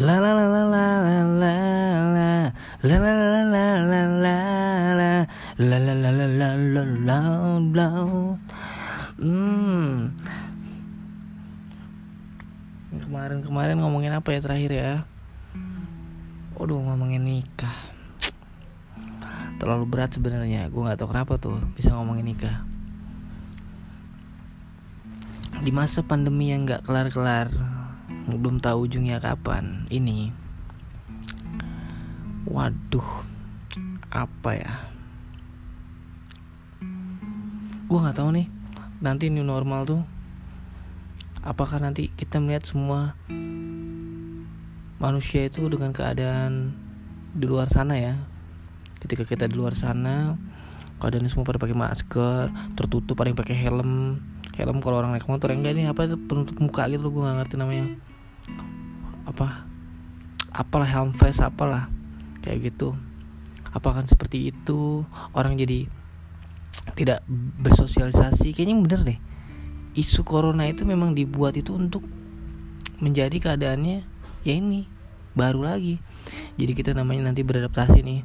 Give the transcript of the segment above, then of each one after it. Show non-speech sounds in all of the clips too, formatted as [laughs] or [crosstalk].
La la la la la la la la La la la la la la la La la la la la la la la Hmm Kemarin-kemarin ngomongin apa ya terakhir ya Waduh ngomongin nikah Terlalu berat sebenarnya Gue gak tau kenapa tuh bisa ngomongin nikah Di masa pandemi yang gak kelar-kelar belum tahu ujungnya kapan. Ini. Waduh. Apa ya? Gue nggak tahu nih. Nanti new normal tuh apakah nanti kita melihat semua manusia itu dengan keadaan di luar sana ya? Ketika kita di luar sana keadaannya semua pada pakai masker tertutup ada yang pakai helm. Helm kalau orang naik motor yang enggak ini apa penutup muka gitu gue nggak ngerti namanya apa apalah helm face apalah kayak gitu. Apakah seperti itu? Orang jadi tidak bersosialisasi. Kayaknya bener deh. Isu corona itu memang dibuat itu untuk menjadi keadaannya ya ini baru lagi. Jadi kita namanya nanti beradaptasi nih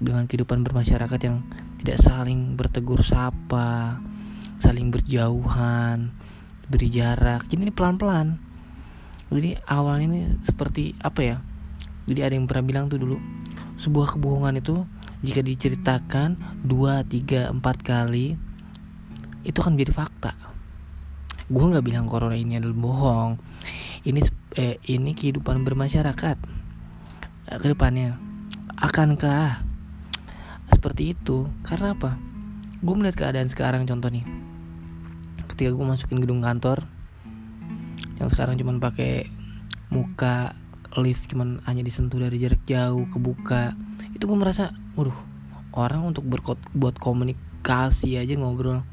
dengan kehidupan bermasyarakat yang tidak saling bertegur sapa saling berjauhan beri jarak. Ini pelan-pelan jadi awalnya ini seperti apa ya? Jadi ada yang pernah bilang tuh dulu sebuah kebohongan itu jika diceritakan dua tiga empat kali itu kan menjadi fakta. Gue nggak bilang corona ini adalah bohong. Ini eh, ini kehidupan bermasyarakat. Eh, ke depannya akankah seperti itu? Karena apa? Gue melihat keadaan sekarang contoh nih. Ketika gue masukin gedung kantor yang sekarang cuman pakai muka lift cuman hanya disentuh dari jarak jauh kebuka. Itu gue merasa waduh orang untuk berkot buat komunikasi aja ngobrol.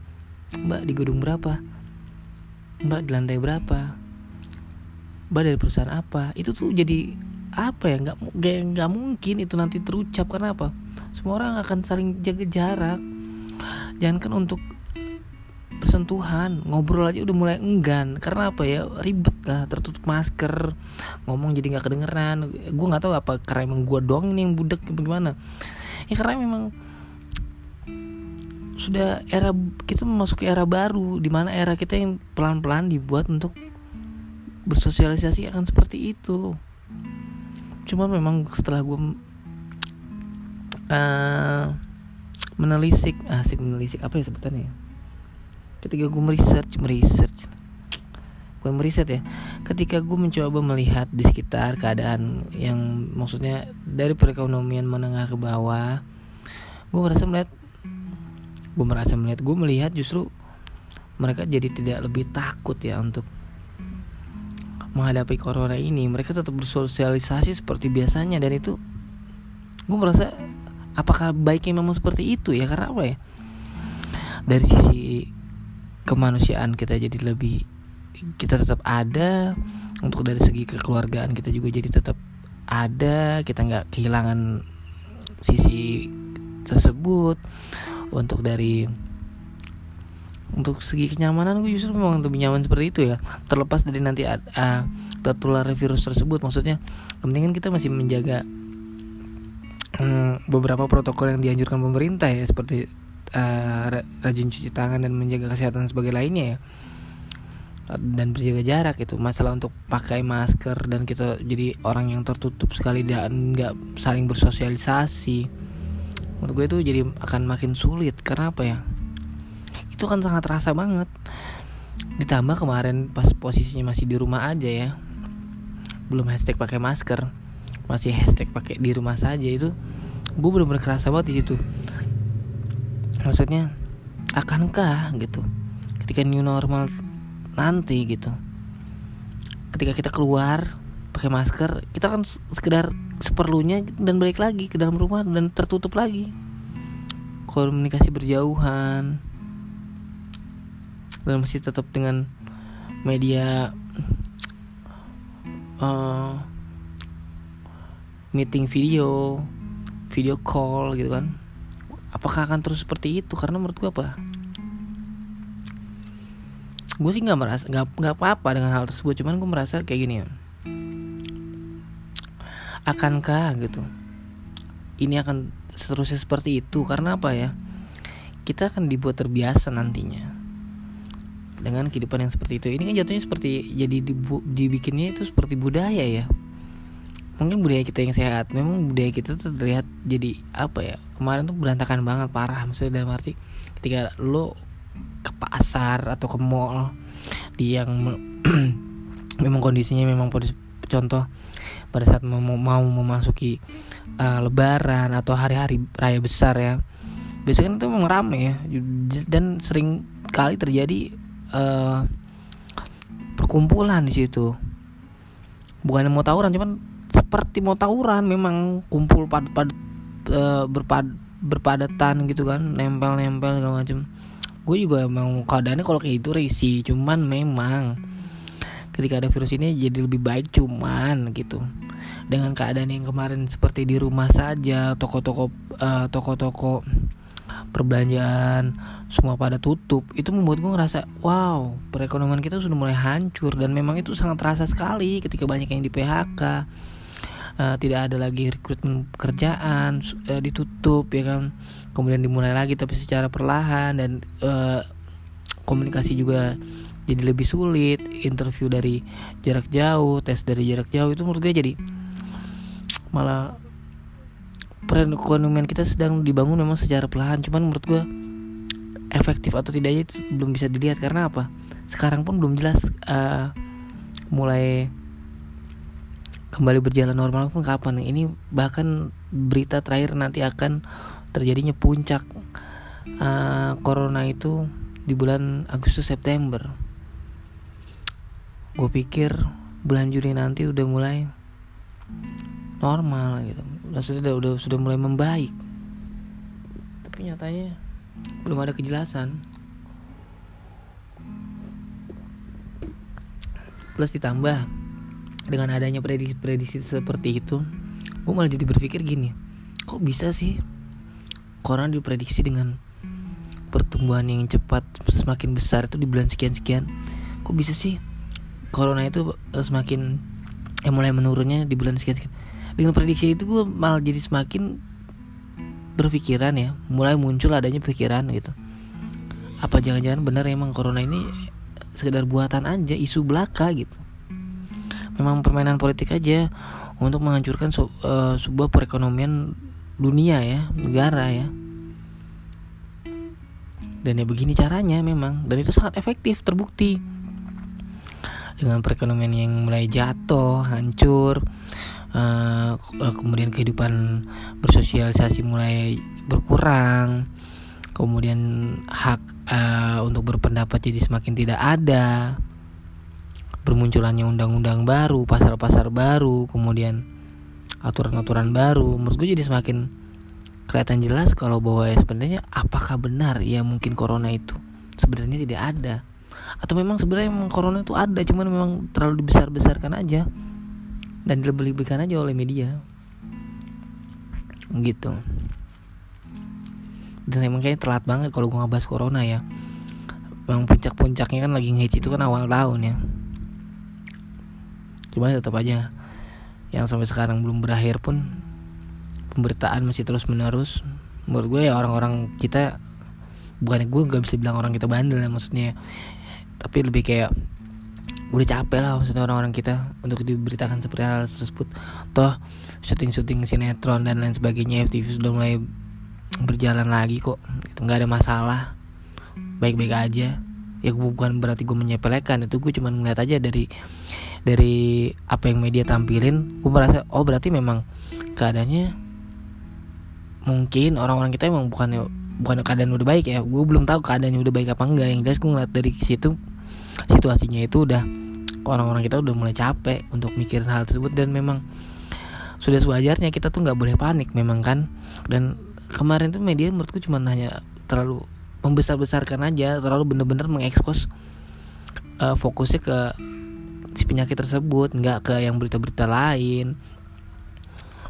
Mbak di gedung berapa? Mbak di lantai berapa? Mbak dari perusahaan apa? Itu tuh jadi apa ya nggak nggak mungkin itu nanti terucap. Karena apa? Semua orang akan saling jaga jarak. Jangan kan untuk bersentuhan ngobrol aja udah mulai enggan. Karena apa ya? Ribet lah tertutup masker ngomong jadi nggak kedengeran. Gue nggak tahu apa karena emang gue doang ini yang budek bagaimana ya karena memang sudah era kita memasuki era baru di mana era kita yang pelan-pelan dibuat untuk bersosialisasi akan seperti itu. Cuma memang setelah gue uh, menelisik asik menelisik apa ya sebutannya ya ketika gue meresearch meresearch gue meriset ya. Ketika gue mencoba melihat di sekitar keadaan yang maksudnya dari perekonomian menengah ke bawah gue merasa melihat gue merasa melihat gue melihat justru mereka jadi tidak lebih takut ya untuk menghadapi corona ini. Mereka tetap bersosialisasi seperti biasanya dan itu gue merasa apakah baiknya memang seperti itu ya? Karena apa ya? Dari sisi kemanusiaan kita jadi lebih kita tetap ada. Untuk dari segi kekeluargaan kita juga jadi tetap ada. Kita nggak kehilangan sisi tersebut. Untuk dari untuk segi kenyamanan gue justru memang lebih nyaman seperti itu ya. Terlepas dari nanti uh, tertular virus tersebut. Maksudnya penting kan kita masih menjaga um, beberapa protokol yang dianjurkan pemerintah ya seperti uh, rajin cuci tangan dan menjaga kesehatan sebagai lainnya ya. Dan berjaga jarak itu. Masalah untuk pakai masker dan kita jadi orang yang tertutup sekali dan nggak saling bersosialisasi menurut gue itu jadi akan makin sulit. Karena apa ya? Itu kan sangat terasa banget. Ditambah kemarin pas posisinya masih di rumah aja ya belum hashtag pakai masker masih hashtag pakai di rumah saja itu gue bener-bener kerasa banget di situ maksudnya akankah gitu? Ketika new normal nanti gitu. Ketika kita keluar pakai masker kita kan sekedar seperlunya dan balik lagi ke dalam rumah dan tertutup lagi. Komunikasi berjauhan. Dan masih tetap dengan media uh, meeting video video call gitu kan apakah akan terus seperti itu? Karena menurut gue apa? Gue sih nggak merasa nggak nggak apa-apa dengan hal tersebut. Cuman gue merasa kayak gini ya. Akankah gitu? Ini akan seterusnya seperti itu? Karena apa ya? Kita akan dibuat terbiasa nantinya dengan kehidupan yang seperti itu. Ini kan jatuhnya seperti jadi dibikinnya itu seperti budaya ya mungkin budaya kita yang sehat. Memang budaya kita tuh terlihat jadi apa ya kemarin tuh berantakan banget parah. Maksudnya dalam arti ketika lo ke pasar atau ke mall di yang [clears throat] memang kondisinya memang contoh pada saat mau, mau memasuki uh, lebaran atau hari-hari raya besar ya biasanya itu memang rame ya. Dan sering kali terjadi uh, perkumpulan di situ. Bukan mau tawuran cuman seperti mau tawuran memang kumpul pad pad uh, berpad berpadatan gitu kan nempel nempel segala macam gue juga mau keadaannya kalau kayak itu risi cuman memang ketika ada virus ini jadi lebih baik cuman gitu. Dengan keadaan yang kemarin seperti di rumah saja toko-toko uh, toko-toko perbelanjaan semua pada tutup itu membuat gue ngerasa wow perekonomian kita sudah mulai hancur. Dan memang itu sangat terasa sekali ketika banyak yang di PHK uh, tidak ada lagi rekrutmen pekerjaan uh, ditutup ya kan. Kemudian dimulai lagi tapi secara perlahan dan uh, komunikasi juga jadi lebih sulit. Interview dari jarak jauh tes dari jarak jauh itu menurut gue jadi malah perekonomian kita sedang dibangun memang secara perlahan. Cuman menurut gue efektif atau tidaknya itu belum bisa dilihat. Karena apa? Sekarang pun belum jelas uh, mulai kembali berjalan normal pun kapan? Ini bahkan berita terakhir nanti akan terjadinya puncak uh, corona itu di bulan Agustus September. Gue pikir bulan Juni nanti udah mulai normal gitu. Maksudnya udah, udah sudah mulai membaik. Tapi nyatanya belum ada kejelasan. Plus ditambah dengan adanya prediksi-prediksi seperti itu gue malah jadi berpikir gini kok bisa sih corona diprediksi dengan pertumbuhan yang cepat semakin besar itu di bulan sekian-sekian? Kok bisa sih corona itu eh, semakin eh mulai menurunnya di bulan sekian-sekian? Dengan prediksi itu gue malah jadi semakin berpikiran ya mulai muncul adanya pikiran gitu. Apa jangan-jangan benar emang corona ini sekedar buatan aja isu belaka gitu memang permainan politik aja untuk menghancurkan so, uh, sebuah perekonomian dunia ya negara ya. Dan ya begini caranya memang dan itu sangat efektif terbukti. Dengan perekonomian yang mulai jatuh hancur uh, kemudian kehidupan bersosialisasi mulai berkurang kemudian hak uh, untuk berpendapat jadi semakin tidak ada bermunculannya undang-undang baru, pasar-pasar baru, kemudian aturan-aturan baru, menurut gue jadi semakin kelihatan jelas kalau bahwa ya sebenarnya apakah benar ya mungkin corona itu sebenarnya tidak ada. Atau memang sebenarnya memang corona itu ada cuman memang terlalu dibesar-besarkan aja dan dilebih-lebihkan aja oleh media. Gitu. Dan emang kayaknya telat banget kalau gue ngebahas corona ya. Memang puncak-puncaknya kan lagi ngehits itu kan awal tahun ya cuma tetap aja yang sampai sekarang belum berakhir pun pemberitaan masih terus menerus menurut gue ya orang-orang kita bukan gue gak bisa bilang orang kita bandel ya maksudnya. Tapi lebih kayak udah capek lah maksudnya orang-orang kita untuk diberitakan seperti hal tersebut. Toh syuting-syuting sinetron dan lain sebagainya FTV sudah mulai berjalan lagi kok. Itu nggak ada masalah. Baik-baik aja. Ya bukan berarti gue menyepelekan itu gue cuma ngeliat aja dari dari apa yang media tampilin gue merasa oh berarti memang keadaannya mungkin orang-orang kita emang bukan bukan keadaan udah baik ya. Gue belum tahu keadaannya udah baik apa enggak. Yang jelas gue ngeliat dari situ situasinya itu udah orang-orang kita udah mulai capek untuk mikirin hal tersebut. Dan memang sudah sewajarnya kita tuh nggak boleh panik memang kan. Dan kemarin tuh media menurutku cuma hanya terlalu membesar-besarkan aja terlalu bener-bener mengekspos uh, fokusnya ke si penyakit tersebut nggak ke yang berita-berita lain.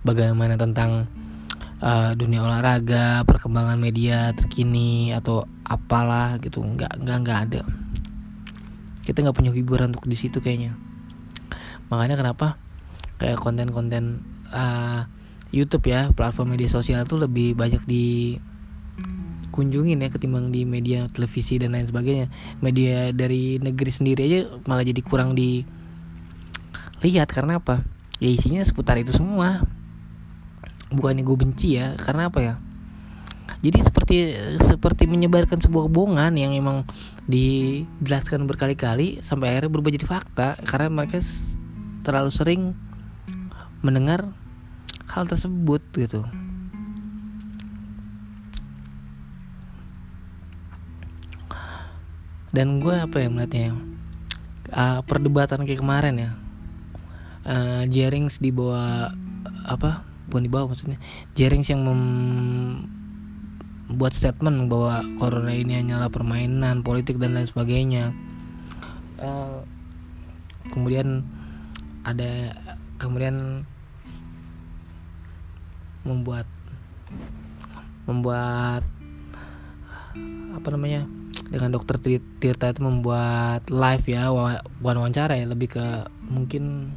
Bagaimana tentang uh, dunia olahraga perkembangan media terkini atau apalah gitu nggak nggak nggak ada. Kita nggak punya hiburan untuk di situ kayaknya. Makanya kenapa kayak konten-konten uh, YouTube ya platform media sosial itu lebih banyak di kunjungin ya ketimbang di media televisi dan lain sebagainya. Media dari negeri sendiri aja malah jadi kurang di lihat karena apa? Ya isinya seputar itu semua. Bukannya gue benci ya karena apa ya? Jadi seperti seperti menyebarkan sebuah kebohongan yang emang dijelaskan berkali-kali sampai akhirnya berubah jadi fakta karena mereka terlalu sering mendengar hal tersebut gitu. Dan gue apa ya melihatnya uh, perdebatan kayak kemarin ya uh, Jerings di bawah apa? Bukan di bawah maksudnya. Jerings yang membuat statement bahwa corona ini hanyalah permainan politik dan lain sebagainya. Uh, kemudian ada kemudian membuat membuat apa namanya dengan dokter Tirta itu membuat live ya bukan wawancara ya lebih ke mungkin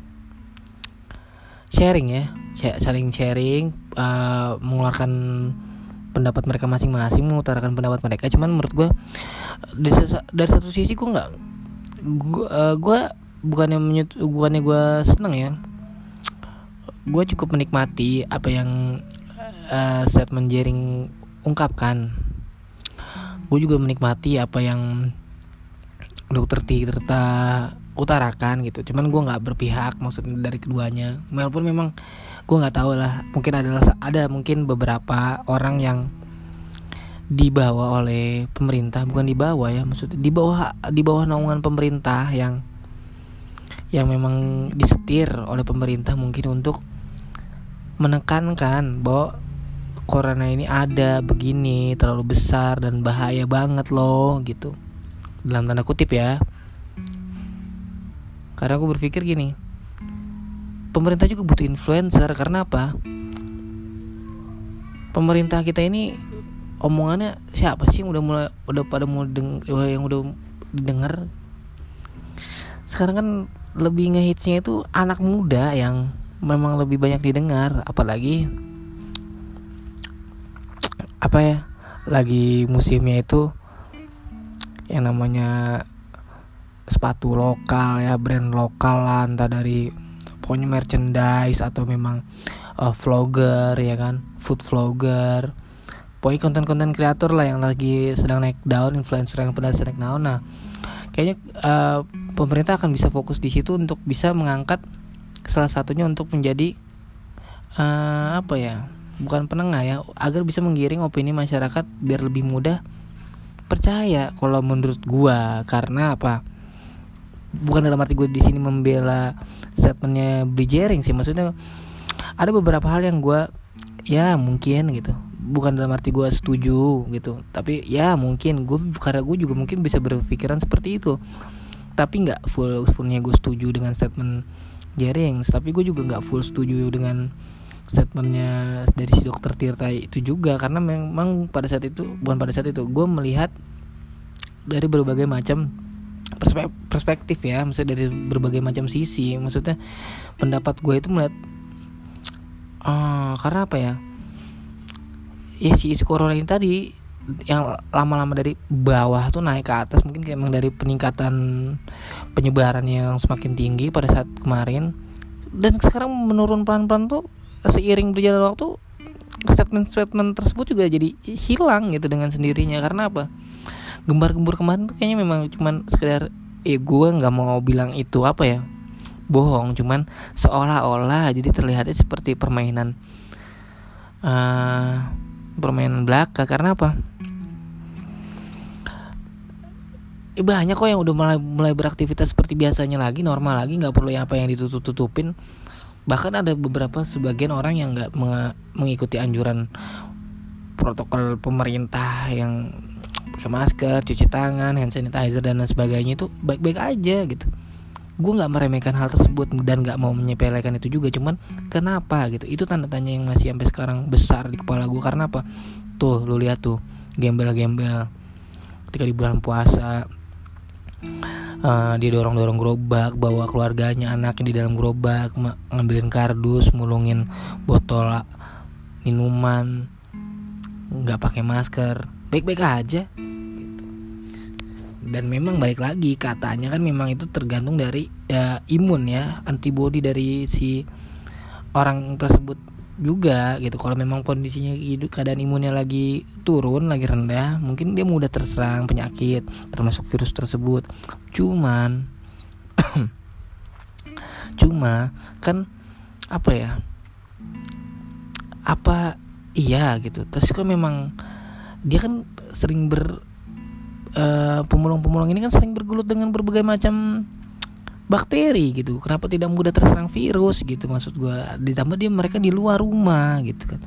sharing ya. Saling sharing uh, mengeluarkan pendapat mereka masing-masing mengutarakan pendapat mereka. Cuman menurut gue dari, satu sisi gue nggak gue uh, gue bukannya menyut bukannya gue seneng ya. Gue cukup menikmati apa yang uh, statement Jering ungkapkan. Gue juga menikmati apa yang dokter Tirta utarakan gitu. Cuman gue nggak berpihak maksudnya dari keduanya. Walaupun memang gue nggak tahu lah mungkin adalah ada mungkin beberapa orang yang dibawa oleh pemerintah bukan dibawa ya maksudnya di bawah di bawah naungan pemerintah yang yang memang disetir oleh pemerintah mungkin untuk menekankan bahwa corona ini ada begini terlalu besar dan bahaya banget loh gitu. Dalam tanda kutip ya karena aku berpikir gini pemerintah juga butuh influencer karena apa? Pemerintah kita ini omongannya siapa sih yang udah mulai udah pada mau deng yang udah didengar? Sekarang kan lebih ngehitsnya itu anak muda yang memang lebih banyak didengar apalagi apa ya lagi musimnya itu yang namanya sepatu lokal ya brand lokal lah entah dari pokoknya merchandise atau memang uh, vlogger ya kan food vlogger. Pokoknya konten-konten kreator lah yang lagi sedang naik daun influencer yang pada sedang naik daun. Nah kayaknya uh, pemerintah akan bisa fokus di situ untuk bisa mengangkat salah satunya untuk menjadi uh, apa ya bukan penengah ya agar bisa menggiring opini masyarakat biar lebih mudah percaya kalau menurut gua. Karena apa bukan dalam arti gue di sini membela statementnya Bli sih maksudnya ada beberapa hal yang gue ya mungkin gitu. Bukan dalam arti gue setuju gitu tapi ya mungkin gue karena gue juga mungkin bisa berpikiran seperti itu. Tapi nggak full fullnya gue setuju dengan statement Jerings tapi gue juga nggak full setuju dengan statementnya dari si dokter Tirta itu juga karena memang pada saat itu bukan pada saat itu gue melihat dari berbagai macam perspektif ya maksudnya dari berbagai macam sisi. Maksudnya pendapat gue itu melihat uh, karena apa ya? Ya si isu corona ini tadi yang lama-lama dari bawah tuh naik ke atas. Mungkin kayak emang dari peningkatan penyebaran yang semakin tinggi pada saat kemarin. Dan sekarang menurun pelan-pelan tuh seiring berjalan waktu statement-statement tersebut juga jadi hilang gitu dengan sendirinya. Karena apa gembar-gembur kemarin tuh kayaknya memang cuman sekedar eh gue nggak mau bilang itu apa ya. Bohong cuman seolah-olah jadi terlihatnya seperti permainan uh, permainan belaka. Karena apa? Eh, banyak kok yang udah mulai mulai beraktivitas seperti biasanya lagi normal lagi nggak perlu yang apa yang ditutup tutupin bahkan ada beberapa sebagian orang yang nggak mengikuti anjuran protokol pemerintah yang pakai masker, cuci tangan, hand sanitizer dan lain sebagainya itu baik-baik aja gitu. Gue nggak meremehkan hal tersebut dan nggak mau menyepelekan itu juga, cuman kenapa gitu? Itu tanda tanya yang masih sampai sekarang besar di kepala gue karena apa? Tuh, lu lihat tuh, gembel-gembel ketika di bulan puasa uh, dia dorong dorong gerobak bawa keluarganya anaknya di dalam gerobak ngambilin kardus mulungin botol minuman nggak pakai masker baik baik aja. Gitu. dan memang balik lagi katanya kan memang itu tergantung dari ya, imun ya antibody dari si orang tersebut juga gitu. Kalau memang kondisinya keadaan imunnya lagi turun lagi rendah mungkin dia mudah terserang penyakit termasuk virus tersebut. Cuman [coughs] cuma kan apa ya apa iya gitu. Terus kan memang dia kan sering ber uh, pemulung-pemulung ini kan sering bergelut dengan berbagai macam bakteri gitu. Kenapa tidak mudah terserang virus gitu maksud gue ditambah dia mereka di luar rumah gitu kan.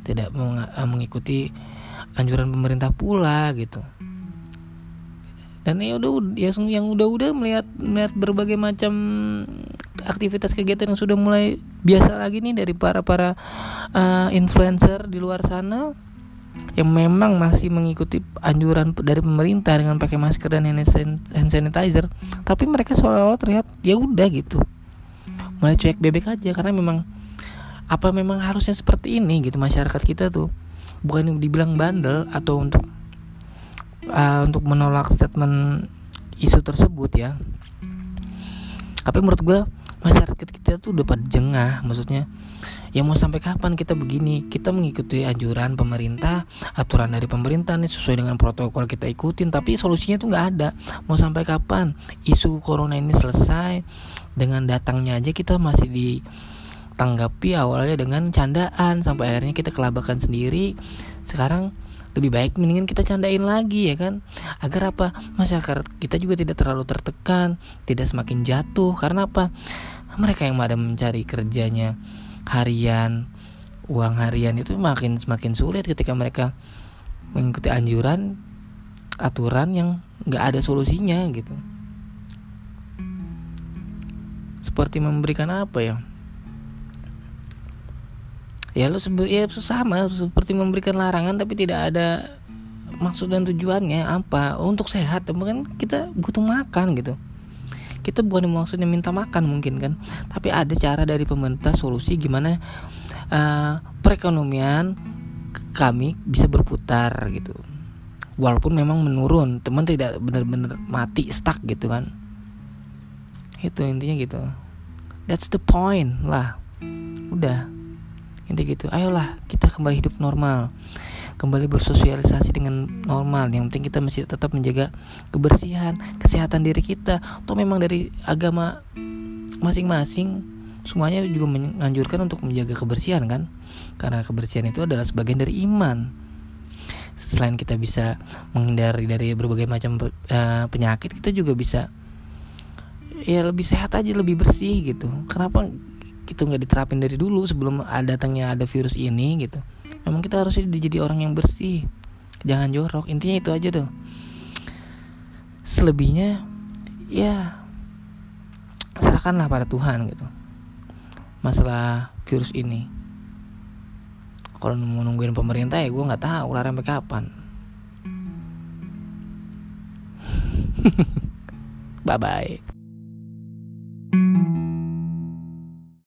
Tidak meng eh, mengikuti anjuran pemerintah pula gitu. Dan ya udah ya yang udah-udah melihat melihat berbagai macam aktivitas kegiatan yang sudah mulai biasa lagi nih dari para para uh, influencer di luar sana yang memang masih mengikuti anjuran dari pemerintah dengan pakai masker dan hand sanitizer tapi mereka seolah-olah terlihat ya udah gitu. Mulai cuek bebek aja karena memang apa memang harusnya seperti ini gitu masyarakat kita tuh. Bukan dibilang bandel atau untuk uh, untuk menolak statement isu tersebut ya. Tapi menurut gue masyarakat kita tuh udah pada jengah maksudnya ya mau sampai kapan kita begini? Kita mengikuti anjuran pemerintah aturan dari pemerintah nih sesuai dengan protokol kita ikutin tapi solusinya tuh nggak ada. Mau sampai kapan? Isu corona ini selesai dengan datangnya aja kita masih ditanggapi awalnya dengan candaan sampai akhirnya kita kelabakan sendiri. Sekarang lebih baik mendingan kita candain lagi ya kan? Agar apa? Masyarakat kita juga tidak terlalu tertekan tidak semakin jatuh. Karena apa mereka yang ada mencari kerjanya harian uang harian itu makin semakin sulit ketika mereka mengikuti anjuran aturan yang nggak ada solusinya gitu. Seperti memberikan apa ya? Ya lo sebe ya sama seperti memberikan larangan tapi tidak ada maksud dan tujuannya apa? Untuk sehat kan kita butuh makan gitu kita bukan maksudnya minta makan mungkin kan. Tapi ada cara dari pemerintah solusi gimana uh, perekonomian kami bisa berputar gitu. Walaupun memang menurun teman tidak benar-benar mati stuck gitu kan. Itu intinya gitu. That's the point lah. Udah. Intinya gitu. Ayolah kita kembali hidup normal kembali bersosialisasi dengan normal. Yang penting kita masih tetap menjaga kebersihan kesehatan diri kita. Atau memang dari agama masing-masing semuanya juga menganjurkan untuk menjaga kebersihan kan? Karena kebersihan itu adalah sebagian dari iman. Selain kita bisa menghindari dari berbagai macam uh, penyakit kita juga bisa ya lebih sehat aja lebih bersih gitu. Kenapa itu nggak diterapin dari dulu sebelum datangnya ada virus ini gitu memang kita harusnya jadi orang yang bersih. Jangan jorok. Intinya itu aja tuh selebihnya ya serahkanlah pada Tuhan gitu. Masalah virus ini. Kalau mau nungguin pemerintah ya gue nggak tahu lah sampai kapan. [laughs] Bye bye